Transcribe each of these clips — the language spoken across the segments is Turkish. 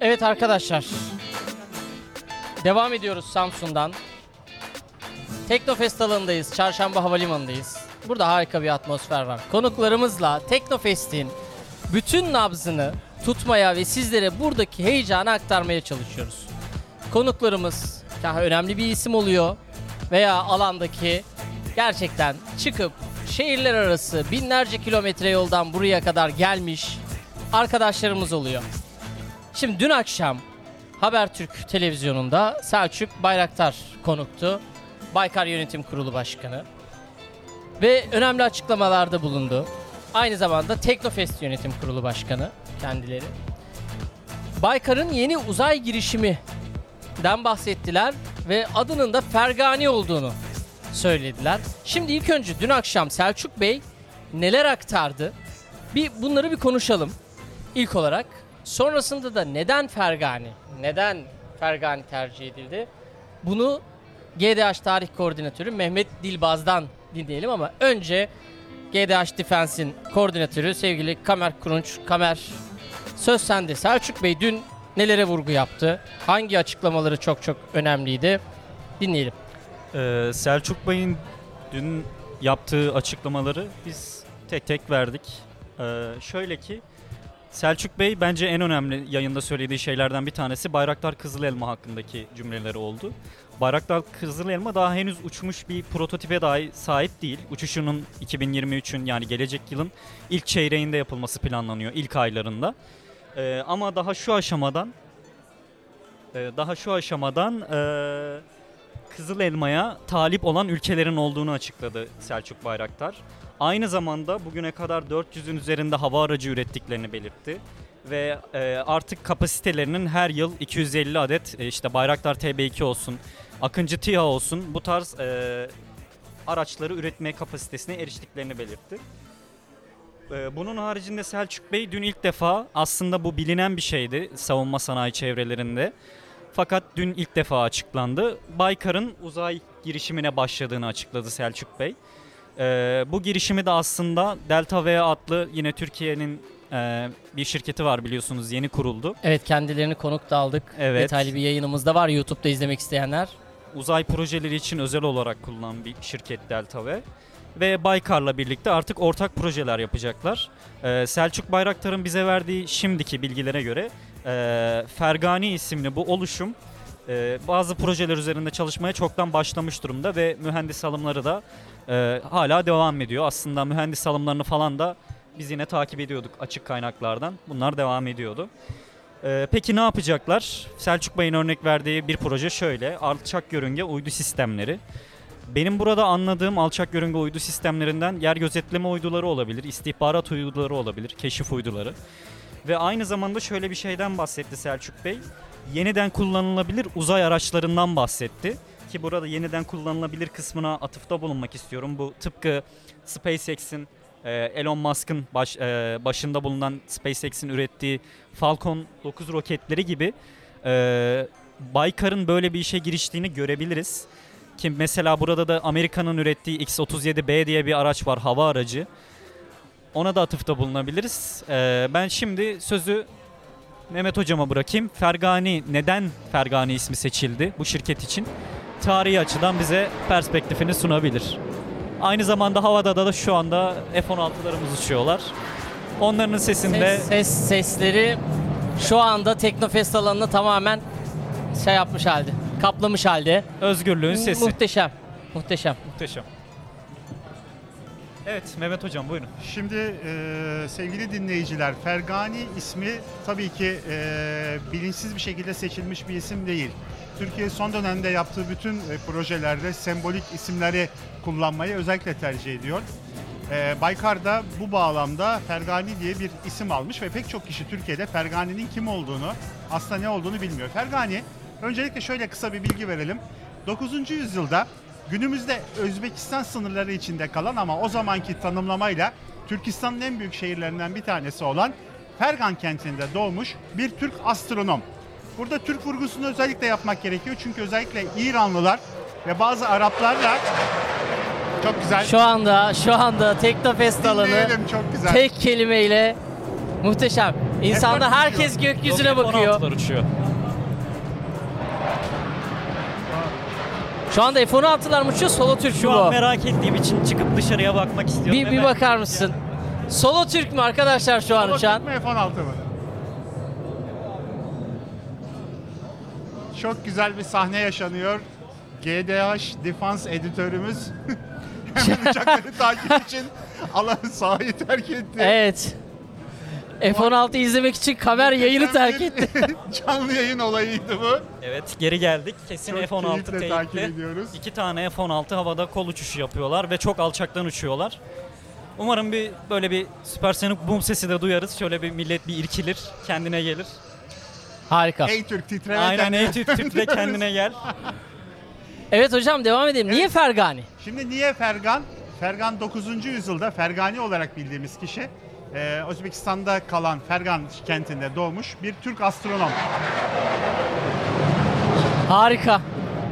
Evet arkadaşlar. Devam ediyoruz Samsun'dan. Teknofest alanındayız. Çarşamba Havalimanı'ndayız. Burada harika bir atmosfer var. Konuklarımızla Teknofest'in bütün nabzını tutmaya ve sizlere buradaki heyecanı aktarmaya çalışıyoruz. Konuklarımız daha önemli bir isim oluyor veya alandaki gerçekten çıkıp şehirler arası binlerce kilometre yoldan buraya kadar gelmiş arkadaşlarımız oluyor. Şimdi dün akşam Habertürk televizyonunda Selçuk Bayraktar konuktu. Baykar Yönetim Kurulu Başkanı. Ve önemli açıklamalarda bulundu. Aynı zamanda Teknofest Yönetim Kurulu Başkanı kendileri. Baykar'ın yeni uzay girişiminden bahsettiler ve adının da Fergani olduğunu söylediler. Şimdi ilk önce dün akşam Selçuk Bey neler aktardı? Bir bunları bir konuşalım. İlk olarak sonrasında da neden Fergani? Neden Fergani tercih edildi? Bunu GDH Tarih Koordinatörü Mehmet Dilbaz'dan dinleyelim ama önce GDH Defense'in koordinatörü sevgili Kamer Kurunç. Kamer söz sende. Selçuk Bey dün nelere vurgu yaptı? Hangi açıklamaları çok çok önemliydi? Dinleyelim. Ee, Selçuk Bey'in dün yaptığı açıklamaları biz tek tek verdik. Ee, şöyle ki Selçuk Bey bence en önemli yayında söylediği şeylerden bir tanesi Bayraktar Kızıl Elma hakkındaki cümleleri oldu. Bayraktar Kızıl Elma daha henüz uçmuş bir prototipe dahi sahip değil. Uçuşunun 2023'ün yani gelecek yılın ilk çeyreğinde yapılması planlanıyor, ilk aylarında. Ee, ama daha şu aşamadan e, daha şu aşamadan e, Kızıl Elma'ya talip olan ülkelerin olduğunu açıkladı Selçuk Bayraktar. Aynı zamanda bugüne kadar 400'ün üzerinde hava aracı ürettiklerini belirtti. Ve e, artık kapasitelerinin her yıl 250 adet e, işte Bayraktar TB2 olsun, Akıncı TİHA olsun bu tarz e, araçları üretme kapasitesine eriştiklerini belirtti. E, bunun haricinde Selçuk Bey dün ilk defa aslında bu bilinen bir şeydi savunma sanayi çevrelerinde. Fakat dün ilk defa açıklandı. Baykar'ın uzay girişimine başladığını açıkladı Selçuk Bey. Ee, bu girişimi de aslında Delta V adlı yine Türkiye'nin e, bir şirketi var biliyorsunuz yeni kuruldu. Evet kendilerini konuk da aldık. Evet. Detaylı bir yayınımız da var YouTube'da izlemek isteyenler. Uzay projeleri için özel olarak kullanılan bir şirket Delta V. Ve Baykar'la birlikte artık ortak projeler yapacaklar. Ee, Selçuk Bayraktar'ın bize verdiği şimdiki bilgilere göre e, Fergani isimli bu oluşum e, bazı projeler üzerinde çalışmaya çoktan başlamış durumda ve mühendis alımları da e, hala devam ediyor. Aslında mühendis alımlarını falan da biz yine takip ediyorduk açık kaynaklardan. Bunlar devam ediyordu. E, peki ne yapacaklar? Selçuk Bey'in örnek verdiği bir proje şöyle. Alçak yörünge uydu sistemleri. Benim burada anladığım alçak yörünge uydu sistemlerinden yer gözetleme uyduları olabilir, istihbarat uyduları olabilir, keşif uyduları. Ve aynı zamanda şöyle bir şeyden bahsetti Selçuk Bey. Yeniden kullanılabilir uzay araçlarından bahsetti. Ki burada yeniden kullanılabilir kısmına atıfta bulunmak istiyorum. Bu tıpkı SpaceX'in, e, Elon Musk'ın baş, e, başında bulunan SpaceX'in ürettiği Falcon 9 roketleri gibi e, Baykar'ın böyle bir işe giriştiğini görebiliriz. Ki mesela burada da Amerika'nın ürettiği X-37B diye bir araç var, hava aracı. Ona da atıfta bulunabiliriz. Ee, ben şimdi sözü Mehmet Hocama bırakayım. Fergani, neden Fergani ismi seçildi bu şirket için? Tarihi açıdan bize perspektifini sunabilir. Aynı zamanda havada da şu anda F-16'larımız uçuyorlar. Onların sesinde Ses, ses sesleri şu anda Teknofest alanını tamamen şey yapmış halde. Kaplamış halde. özgürlüğün sesi. Muhteşem. Muhteşem. Muhteşem. Evet Mehmet Hocam buyurun. Şimdi e, sevgili dinleyiciler, Fergani ismi tabii ki e, bilinçsiz bir şekilde seçilmiş bir isim değil. Türkiye son dönemde yaptığı bütün e, projelerde sembolik isimleri kullanmayı özellikle tercih ediyor. E, Baykar da bu bağlamda Fergani diye bir isim almış ve pek çok kişi Türkiye'de Fergani'nin kim olduğunu, aslında ne olduğunu bilmiyor. Fergani, öncelikle şöyle kısa bir bilgi verelim. 9. yüzyılda günümüzde Özbekistan sınırları içinde kalan ama o zamanki tanımlamayla Türkistan'ın en büyük şehirlerinden bir tanesi olan Fergan kentinde doğmuş bir Türk astronom. Burada Türk vurgusunu özellikle yapmak gerekiyor çünkü özellikle İranlılar ve bazı Araplarla Çok güzel. Şu anda şu anda Teknofest alanı çok güzel. tek kelimeyle muhteşem. İnsanlar F-4 herkes gökyüzüne bakıyor. F-16'lar uçuyor. Şu anda F-16'lar mı uçuyor? Solo Türk mü Şu an bu? merak ettiğim için çıkıp dışarıya bakmak istiyorum. Bir, bir Hemen- bakar mısın? Solo Türk mü arkadaşlar şu an Solo uçan? Türk mü F-16 mı? Çok güzel bir sahne yaşanıyor. GDH Defans editörümüz hemen uçakları takip için alanı sahayı terk etti. Evet. F-16 izlemek için kamer yayını terk etti. Canlı yayın olayıydı bu. Evet geri geldik. Kesin Çok F-16 keyifle takip teyitli. ediyoruz. İki tane F-16 havada kol uçuşu yapıyorlar ve çok alçaktan uçuyorlar. Umarım bir böyle bir süpersonik boom sesi de duyarız. Şöyle bir millet bir irkilir, kendine gelir. Harika. Ey Türk titre ve Aynen kendine- ey tüp tüple kendine gel. Evet hocam devam edelim. Niye Fergani? Şimdi niye Fergan? Fergan 9. yüzyılda Fergani olarak bildiğimiz kişi e, Özbekistan'da kalan Fergan kentinde doğmuş bir Türk astronom. Harika.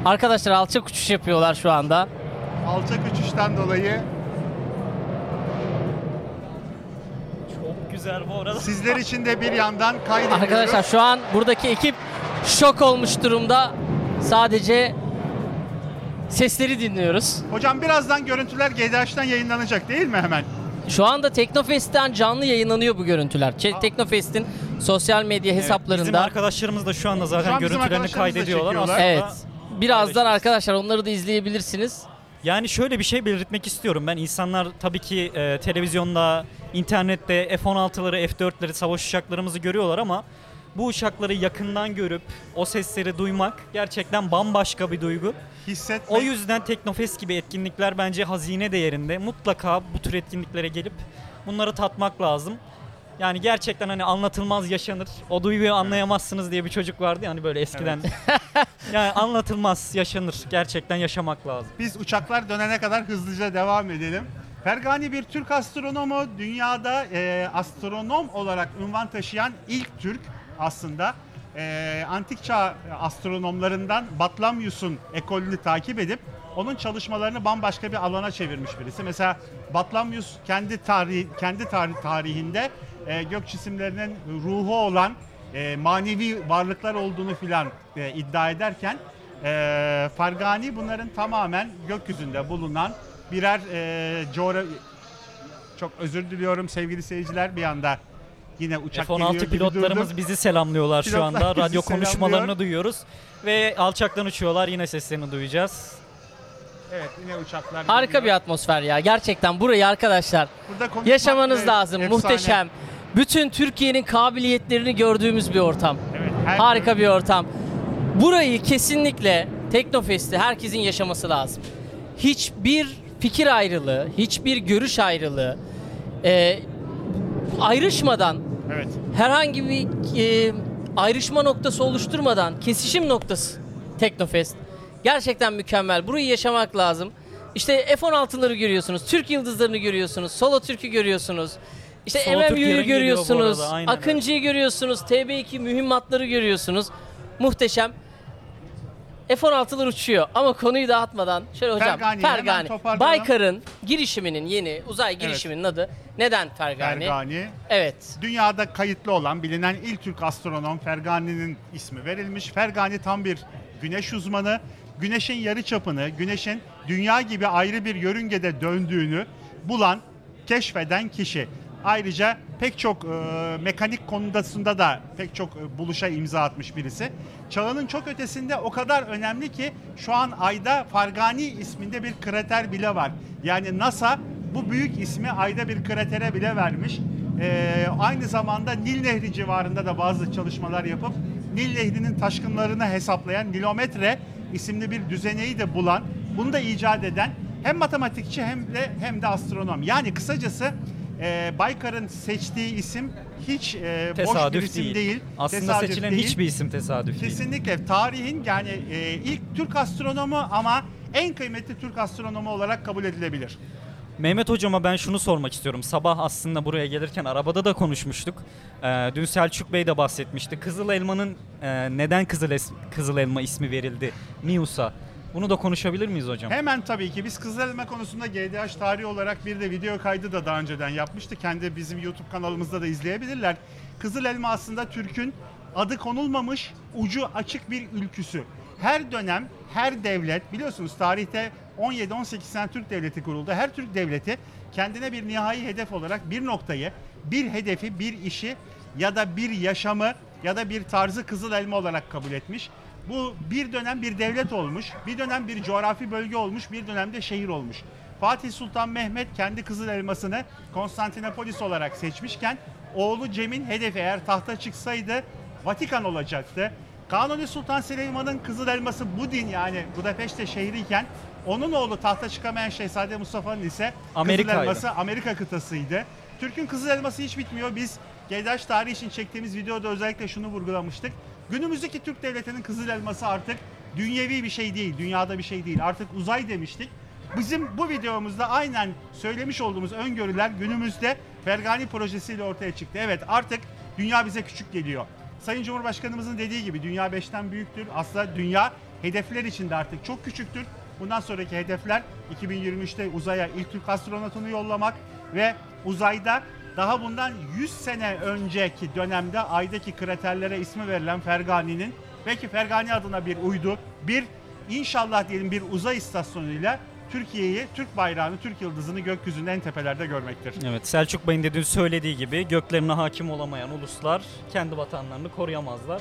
Arkadaşlar alçak uçuş yapıyorlar şu anda. Alçak uçuştan dolayı Çok güzel bu arada. sizler için de bir yandan kaydediyoruz. Arkadaşlar şu an buradaki ekip şok olmuş durumda. Sadece sesleri dinliyoruz. Hocam birazdan görüntüler GDH'den yayınlanacak değil mi hemen? Şu anda Teknofest'ten canlı yayınlanıyor bu görüntüler. Çe- Teknofest'in sosyal medya Evet, Bizim hesaplarında. arkadaşlarımız da şu anda Şu zaten an bizim görüntülerini kaydediyorlar. Aslında Evet. Birazdan arkadaşlar onları da izleyebilirsiniz. Yani şöyle bir şey belirtmek istiyorum. Ben insanlar tabii ki e, televizyonda, internette F-16'ları, F-4'leri, savaş uçaklarımızı görüyorlar ama bu uçakları yakından görüp o sesleri duymak gerçekten bambaşka bir duygu. Hissetmek. O yüzden Teknofest gibi etkinlikler bence hazine değerinde. Mutlaka bu tür etkinliklere gelip bunları tatmak lazım. Yani gerçekten hani anlatılmaz yaşanır. O duyguyu anlayamazsınız diye bir çocuk vardı ya hani böyle eskiden. yani anlatılmaz yaşanır. Gerçekten yaşamak lazım. Biz uçaklar dönene kadar hızlıca devam edelim. Fergani bir Türk astronomu, dünyada e, astronom olarak ünvan taşıyan ilk Türk aslında. E, antik çağ astronomlarından Batlamyus'un ekolünü takip edip onun çalışmalarını bambaşka bir alana çevirmiş birisi. Mesela Batlamyus kendi tarih kendi tarih tarihinde e, gök cisimlerinin ruhu olan e, manevi varlıklar olduğunu filan e, iddia ederken e, Fargani bunların tamamen gökyüzünde bulunan birer e, coğra- çok özür diliyorum sevgili seyirciler bir anda yine uçak geliyor F-16 gibi pilotlarımız bizi selamlıyorlar şu Pilotlar anda. bizi Radyo konuşmalarını selamlıyor. duyuyoruz. Ve alçaktan uçuyorlar. Yine seslerini duyacağız. Evet yine uçaklar Harika geliyor. bir atmosfer ya. Gerçekten burayı arkadaşlar Burada konuşmak, yaşamanız evet, lazım. efsane. Muhteşem. Bütün Türkiye'nin kabiliyetlerini gördüğümüz bir ortam. Evet, her- Harika bir ortam. Burayı kesinlikle Teknofest'i herkesin yaşaması lazım. Hiçbir fikir ayrılığı, hiçbir görüş ayrılığı e, ayrışmadan Evet. herhangi bir e, ayrışma noktası oluşturmadan kesişim noktası Teknofest. Gerçekten mükemmel. Burayı yaşamak lazım. İşte F-16'ları görüyorsunuz. Türk yıldızlarını görüyorsunuz. Solo Türk'ü görüyorsunuz. İşte Solo MMU'yu görüyorsunuz. arada, aynen öyle. Akıncı'yı görüyorsunuz. TB2 mühimmatları görüyorsunuz. Muhteşem. F-16'lar uçuyor ama konuyu dağıtmadan şöyle hocam Fergani, Fergani. Baykar'ın girişiminin yeni uzay girişiminin adı neden Fergani? Fergani. Evet. Dünyada kayıtlı olan bilinen ilk Türk astronom Fergani'nin ismi verilmiş. Fergani tam bir güneş uzmanı. Güneşin yarı çapını, güneşin dünya gibi ayrı bir yörüngede döndüğünü bulan, keşfeden kişi. Ayrıca pek çok e, mekanik konusunda da pek çok e, buluşa imza atmış birisi. Çağının çok ötesinde o kadar önemli ki şu an ayda Fargani isminde bir krater bile var. Yani NASA bu büyük ismi ayda bir kratere bile vermiş. Ee, aynı zamanda Nil Nehri civarında da bazı çalışmalar yapıp Nil Nehri'nin taşkınlarını hesaplayan Nilometre isimli bir düzeneyi de bulan, bunu da icat eden hem matematikçi hem de hem de astronom. Yani kısacası e, Baykar'ın seçtiği isim hiç e, boş bir Tesadüf isim değil. değil. Aslında Tesadüf seçilen değil. hiçbir isim tesadüf değil. Kesinlikle tarihin yani e, ilk Türk astronomu ama en kıymetli Türk astronomu olarak kabul edilebilir. Mehmet hocama ben şunu sormak istiyorum. Sabah aslında buraya gelirken arabada da konuşmuştuk. Ee, dün Selçuk Bey de bahsetmişti. Kızıl elmanın e, neden kızıl, es- kızıl elma ismi verildi Mius'a? Bunu da konuşabilir miyiz hocam? Hemen tabii ki biz Kızıl Elma konusunda GDH tarihi olarak bir de video kaydı da daha önceden yapmıştık. Kendi bizim YouTube kanalımızda da izleyebilirler. Kızıl Elma aslında Türk'ün adı konulmamış ucu açık bir ülküsü. Her dönem, her devlet biliyorsunuz tarihte 17-18 sene Türk devleti kuruldu. Her Türk devleti kendine bir nihai hedef olarak bir noktayı, bir hedefi, bir işi ya da bir yaşamı ya da bir tarzı Kızıl Elma olarak kabul etmiş. Bu bir dönem bir devlet olmuş, bir dönem bir coğrafi bölge olmuş, bir dönemde şehir olmuş. Fatih Sultan Mehmet kendi Kızıl Elmasını Konstantinopolis olarak seçmişken oğlu Cem'in hedefi eğer tahta çıksaydı Vatikan olacaktı. Kanuni Sultan Süleyman'ın Kızıl Elması Budin yani Budapeşte şehriyken onun oğlu tahta çıkamayan Şehzade Mustafa'nın ise Kızıl Amerika'ydı. Elması Amerika kıtasıydı. Türk'ün Kızıl Elması hiç bitmiyor. Biz GDH tarihi için çektiğimiz videoda özellikle şunu vurgulamıştık. Günümüzdeki Türk devletinin Kızıl Elması artık dünyevi bir şey değil, dünyada bir şey değil. Artık uzay demiştik. Bizim bu videomuzda aynen söylemiş olduğumuz öngörüler günümüzde Fergani projesiyle ortaya çıktı. Evet artık dünya bize küçük geliyor. Sayın Cumhurbaşkanımızın dediği gibi dünya 5'ten büyüktür. Aslında dünya hedefler içinde artık çok küçüktür. Bundan sonraki hedefler 2023'te uzaya ilk Türk astronotunu yollamak ve uzayda daha bundan 100 sene önceki dönemde aydaki kraterlere ismi verilen Fergani'nin belki Fergani adına bir uydu, bir inşallah diyelim bir uzay istasyonuyla Türkiye'yi, Türk bayrağını, Türk yıldızını gökyüzünde en tepelerde görmektir. Evet Selçuk Bey'in de dün söylediği gibi göklerine hakim olamayan uluslar kendi vatanlarını koruyamazlar.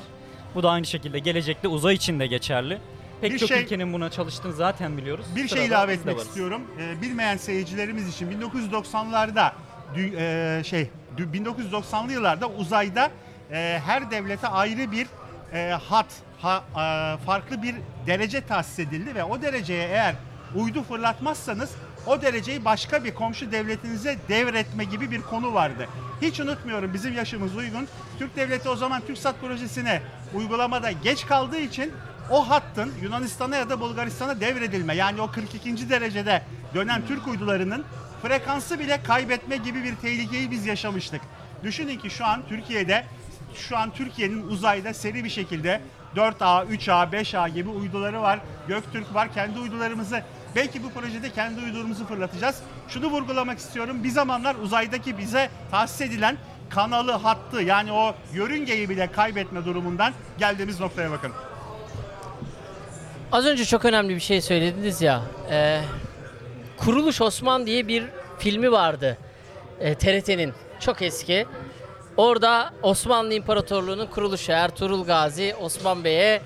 Bu da aynı şekilde gelecekte uzay için de geçerli. Pek Bir çok şey- ülkenin buna çalıştığını zaten biliyoruz. Bir Sırada şey ilave etmek istiyorum. Ee, bilmeyen seyircilerimiz için 1990'larda dü- e, şey dü- 1990'lı yıllarda uzayda e, her devlete ayrı bir e, hat, ha- e, farklı bir derece tahsis edildi ve o dereceye eğer uydu fırlatmazsanız o dereceyi başka bir komşu devletinize devretme gibi bir konu vardı. Hiç unutmuyorum bizim yaşımız uygun. Türk devleti o zaman TürkSat projesine uygulamada geç kaldığı için o hattın Yunanistan'a ya da Bulgaristan'a devredilme yani o 42. derecede dönen Türk uydularının frekansı bile kaybetme gibi bir tehlikeyi biz yaşamıştık. Düşünün ki şu an Türkiye'de şu an Türkiye'nin uzayda seri bir şekilde 4A, 3A, 5A gibi uyduları var. Göktürk var. Kendi uydularımızı belki bu projede kendi uydularımızı fırlatacağız. Şunu vurgulamak istiyorum. Bir zamanlar uzaydaki bize tahsis edilen kanalı, hattı yani o yörüngeyi bile kaybetme durumundan geldiğimiz noktaya bakın. Az önce çok önemli bir şey söylediniz ya. e, Kuruluş Osman diye bir filmi vardı. E, TRT'nin. Çok eski. Orada Osmanlı İmparatorluğu'nun kuruluşu Ertuğrul Gazi Osman Bey'e e,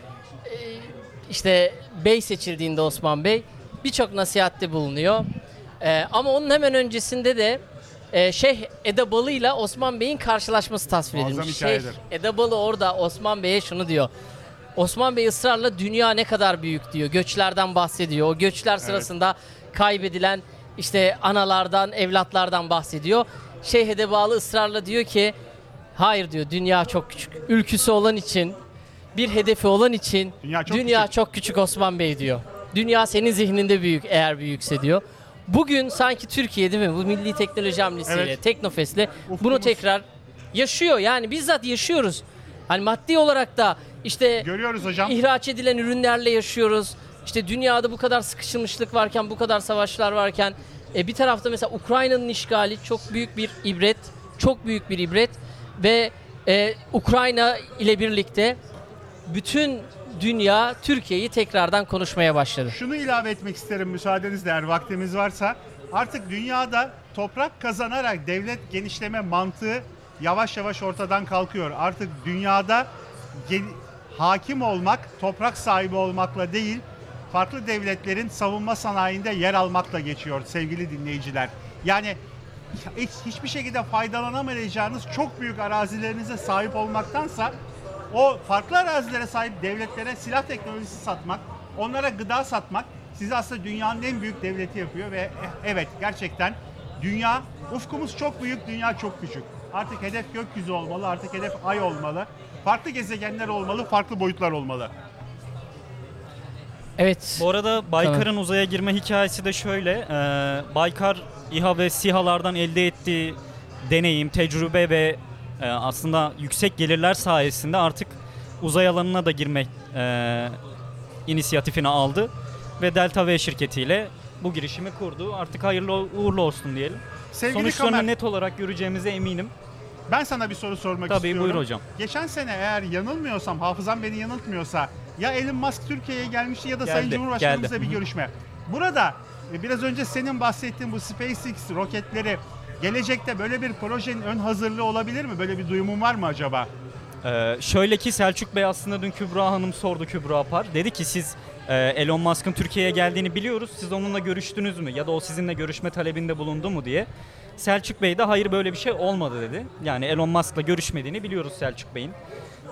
işte bey seçildiğinde Osman Bey birçok nasihatte bulunuyor. E, ama onun hemen öncesinde de e, Şeyh Edebalı ile Osman Bey'in karşılaşması tasvir Muazzam edilmiş. hikayedir. Şeyh Edebalı orada Osman Bey'e şunu diyor. Osman Bey ısrarla dünya ne kadar büyük diyor. Göçlerden bahsediyor. O göçler sırasında kaybedilen işte analardan, evlatlardan bahsediyor. Şeyh Edebalı ısrarla diyor ki hayır diyor dünya çok küçük. Ülküsü olan için, bir hedefi olan için Dünya çok dünya küçük. çok küçük Osman Bey diyor. Dünya senin zihninde büyük eğer büyükse diyor. Bugün sanki Türkiye değil mi? Bu Milli Teknoloji Hamlesiyle, Evet. Teknofest'le bunu Ufkumuz- tekrar yaşıyor. Yani bizzat yaşıyoruz. Hani maddi olarak da işte Görüyoruz hocam. ihraç edilen ürünlerle yaşıyoruz. İşte dünyada bu kadar sıkışılmışlık varken, bu kadar savaşlar varken e, bir tarafta mesela Ukrayna'nın işgali çok büyük bir ibret, çok büyük bir ibret ve e, Ukrayna ile birlikte bütün dünya Türkiye'yi tekrardan konuşmaya başladı. Şunu ilave etmek isterim müsaadenizle eğer vaktimiz varsa. Artık dünyada toprak kazanarak devlet genişleme mantığı yavaş yavaş ortadan kalkıyor. Artık dünyada hakim olmak, toprak sahibi olmakla değil, farklı devletlerin savunma sanayinde yer almakla geçiyor sevgili dinleyiciler. Yani hiç, hiçbir şekilde faydalanamayacağınız çok büyük arazilerinize sahip olmaktansa o farklı arazilere sahip devletlere silah teknolojisi satmak, onlara gıda satmak sizi aslında dünyanın en büyük devleti yapıyor ve evet gerçekten dünya ufkumuz çok büyük, dünya çok küçük. Artık hedef gökyüzü olmalı, artık hedef ay olmalı. Farklı gezegenler olmalı, farklı boyutlar olmalı. Evet. Bu arada Baykar'ın uzaya girme hikayesi de şöyle. e, Baykar İHA ve SİHA'lardan elde ettiği deneyim, tecrübe ve e, aslında yüksek gelirler sayesinde artık uzay alanına da girme e, inisiyatifini aldı. ve Delta V şirketiyle bu girişimi kurdu. Artık hayırlı uğurlu olsun diyelim. Sevgili Sonuçlarını Kamer, net olarak göreceğimize eminim. ben sana bir soru sormak Tabii istiyorum. buyur hocam. Geçen sene eğer yanılmıyorsam, hafızam beni yanıltmıyorsa ya Elon Musk Türkiye'ye gelmişti ya da Sayın Geldi, Cumhurbaşkanımızla geldi. bir görüşme. Burada e, biraz önce senin bahsettiğin bu SpaceX roketleri gelecekte böyle bir projenin ön hazırlığı olabilir mi? Böyle bir duyumun var mı acaba? Ee, şöyle ki Selçuk Bey aslında dün Kübra Hanım sordu Kübra Par. Dedi ki siz e, Elon Musk'ın Türkiye'ye geldiğini biliyoruz. Siz onunla görüştünüz mü? Ya da o sizinle görüşme talebinde bulundu mu diye. Selçuk Bey de hayır böyle bir şey olmadı dedi. Yani Elon Musk'la görüşmediğini biliyoruz Selçuk Bey'in.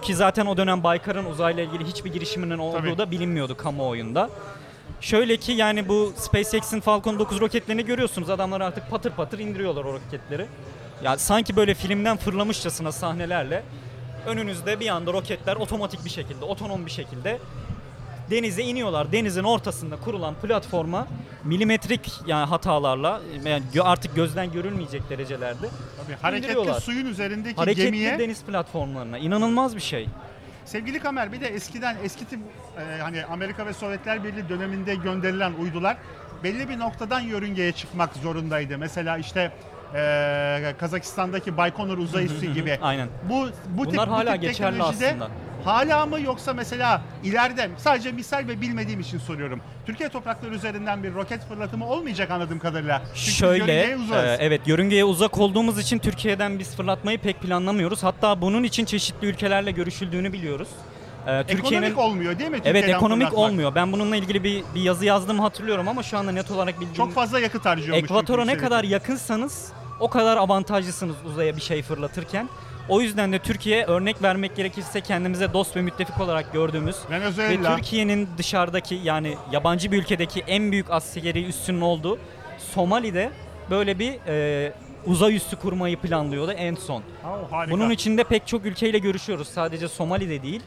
Ki zaten o dönem Baykar'ın uzayla ilgili hiçbir girişiminin olduğu Tabii. da bilinmiyordu kamuoyunda. Şöyle ki yani bu SpaceX'in Falcon 9 roketlerini görüyorsunuz. Adamlar artık patır patır indiriyorlar o roketleri. Ya sanki böyle filmden fırlamışçasına sahnelerle önünüzde bir anda roketler otomatik bir şekilde, otonom bir şekilde denize iniyorlar. Denizin ortasında kurulan platforma milimetrik yani hatalarla yani artık gözden görülmeyecek derecelerde Tabii hareketli suyun üzerindeki hareketli gemiye deniz platformlarına inanılmaz bir şey. Sevgili Kamer bir de eskiden eski tip e, hani Amerika ve Sovyetler Birliği döneminde gönderilen uydular belli bir noktadan yörüngeye çıkmak zorundaydı. Mesela işte e, Kazakistan'daki Baykonur uzay üssü gibi. Aynen. Bu bu tip Bunlar bu hala tip geçerli teknolojide aslında. Hala mı yoksa mesela ileride sadece misal ve bilmediğim için soruyorum. Türkiye toprakları üzerinden bir roket fırlatımı olmayacak anladığım kadarıyla. Çünkü Şöyle, e, evet yörüngeye uzak olduğumuz için Türkiye'den biz fırlatmayı pek planlamıyoruz. Hatta bunun için çeşitli ülkelerle görüşüldüğünü biliyoruz. E, ekonomik olmuyor değil mi? Evet Türkiye'den ekonomik fırlatmak? olmuyor. Ben bununla ilgili bir, bir yazı yazdığımı hatırlıyorum ama şu anda net olarak bildiğim Çok fazla yakıt harcıyormuş. Ekvatora ne kadar yakınsanız o kadar avantajlısınız uzaya bir şey fırlatırken. O yüzden de Türkiye örnek vermek gerekirse kendimize dost ve müttefik olarak gördüğümüz ve Venezuela. Türkiye'nin dışarıdaki yani yabancı bir ülkedeki en büyük askeri üssünün olduğu Somali'de böyle bir e, uzay üssü kurmayı planlıyordu en son. Oh, harika. Bunun içinde pek çok ülkeyle görüşüyoruz. Sadece Somali'de değil.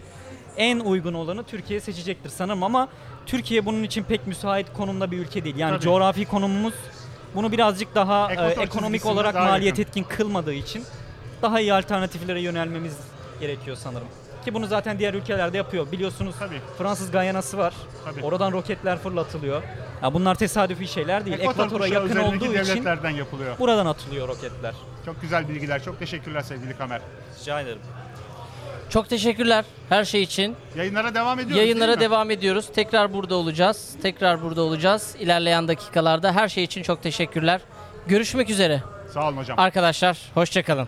En uygun olanı Türkiye seçecektir sanırım ama Türkiye bunun için pek müsait konumda bir ülke değil. Yani Tabii. coğrafi konumumuz bunu birazcık daha e, Ekvator ekonomik çizgisinde olarak daha maliyet yakın. etkin kılmadığı için daha iyi alternatiflere yönelmemiz gerekiyor sanırım. Ki bunu zaten diğer ülkelerde yapıyor. Biliyorsunuz Tabii. Fransız Gayana'sı var. Tabii. Oradan roketler fırlatılıyor. Ya bunlar tesadüfi şeyler değil. Ekvator Ekvatora kuşağı yakın üzerindeki olduğu için devletlerden yapılıyor. buradan atılıyor roketler. Çok güzel bilgiler. Çok teşekkürler sevgili Kamer. Rica ederim. Çok teşekkürler her şey için. Yayınlara devam ediyoruz Yayınlara değil mi? devam ediyoruz. Tekrar burada olacağız. Tekrar burada olacağız. İlerleyen dakikalarda her şey için çok teşekkürler. Görüşmek üzere Sağ olun hocam. arkadaşlar. Hoşçakalın.